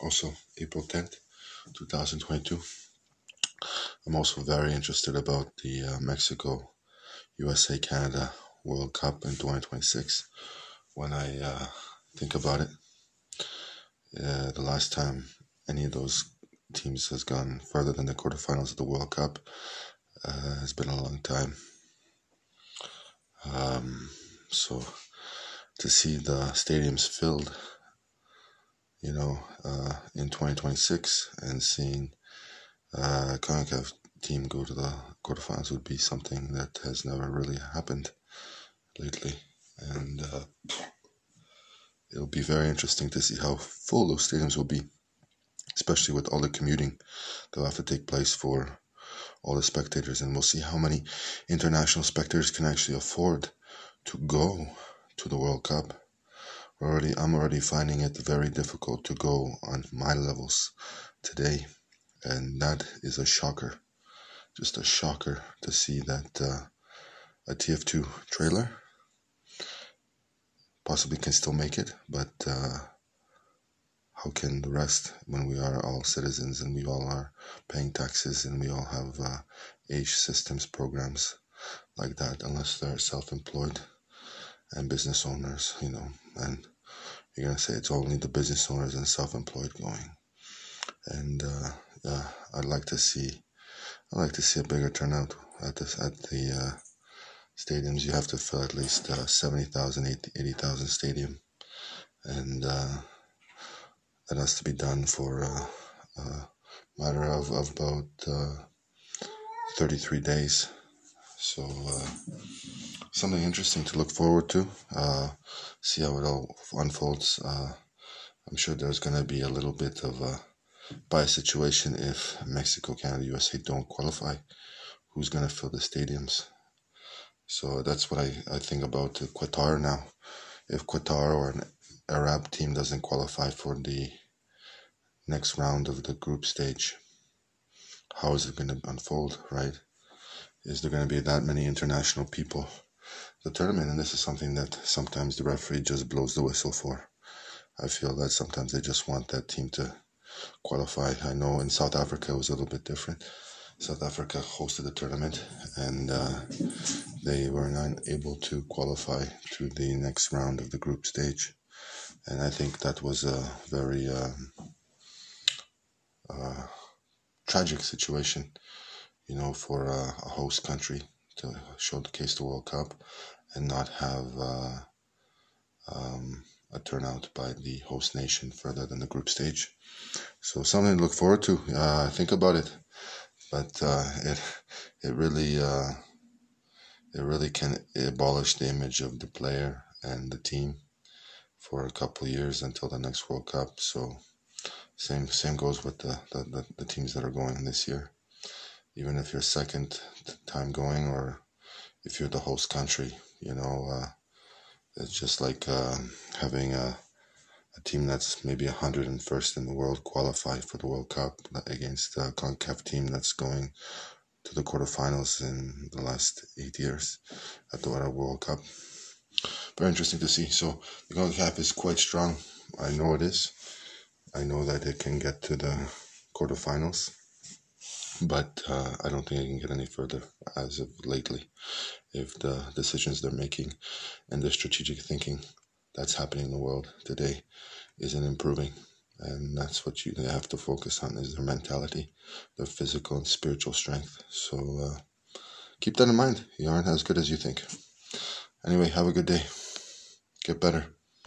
also April 10th, 2022. I'm also very interested about the uh, Mexico, USA, Canada World Cup in 2026. When I uh, think about it, uh, the last time any of those teams has gone further than the quarterfinals of the World Cup uh, has been a long time. Um, so to see the stadiums filled, you know, uh, in 2026 and seeing uh, CONCACAF team go to the quarterfinals would be something that has never really happened lately. And uh, it'll be very interesting to see how full those stadiums will be, especially with all the commuting that'll have to take place for all the spectators. And we'll see how many international spectators can actually afford to go to the World Cup. Already, I'm already finding it very difficult to go on my levels today, and that is a shocker. Just a shocker to see that uh, a TF2 trailer possibly can still make it, but uh, how can the rest when we are all citizens and we all are paying taxes and we all have uh, age systems programs like that unless they're self-employed and business owners, you know, and you're gonna say it's only the business owners and self-employed going. And uh, I'd like to see, I'd like to see a bigger turnout at this at the uh, stadiums. You have to fill at least uh, 70,000, 80,000 stadium, and uh, that has to be done for uh, a matter of, of about uh, 33 days. So uh, something interesting to look forward to. Uh, see how it all unfolds. Uh, I'm sure there's going to be a little bit of a bias situation if Mexico, Canada, USA don't qualify. Who's going to fill the stadiums? So that's what I, I think about Qatar now. If Qatar or an Arab team doesn't qualify for the next round of the group stage, how is it going to unfold, right? Is there going to be that many international people the tournament? And this is something that sometimes the referee just blows the whistle for. I feel that sometimes they just want that team to qualify. I know in south africa it was a little bit different. South africa hosted the tournament and uh, they were not able to qualify to the next round of the group stage. And i think that was a very uh, uh, tragic situation you know, for a, a host country to showcase the case the World Cup and not have uh, um, a turnout by the host nation further than the group stage. So something to look forward to. Uh, think about it, but uh, it it really uh, it really can abolish the image of the player and the team for a couple years until the next World Cup. So same same goes with the, the, the, the teams that are going this year even if you're second time going or if you're the host country. You know, uh, it's just like uh, having a, a team that's maybe 101st in the world qualify for the World Cup against a CONCACAF team that's going to the quarterfinals in the last eight years at the World Cup. Very interesting to see. So the CONCACAF is quite strong. I know it is. I know that it can get to the quarterfinals but uh, I don't think I can get any further as of lately. If the decisions they're making and the strategic thinking that's happening in the world today isn't improving, and that's what you have to focus on is their mentality, their physical and spiritual strength. So uh, keep that in mind. You aren't as good as you think. Anyway, have a good day. Get better.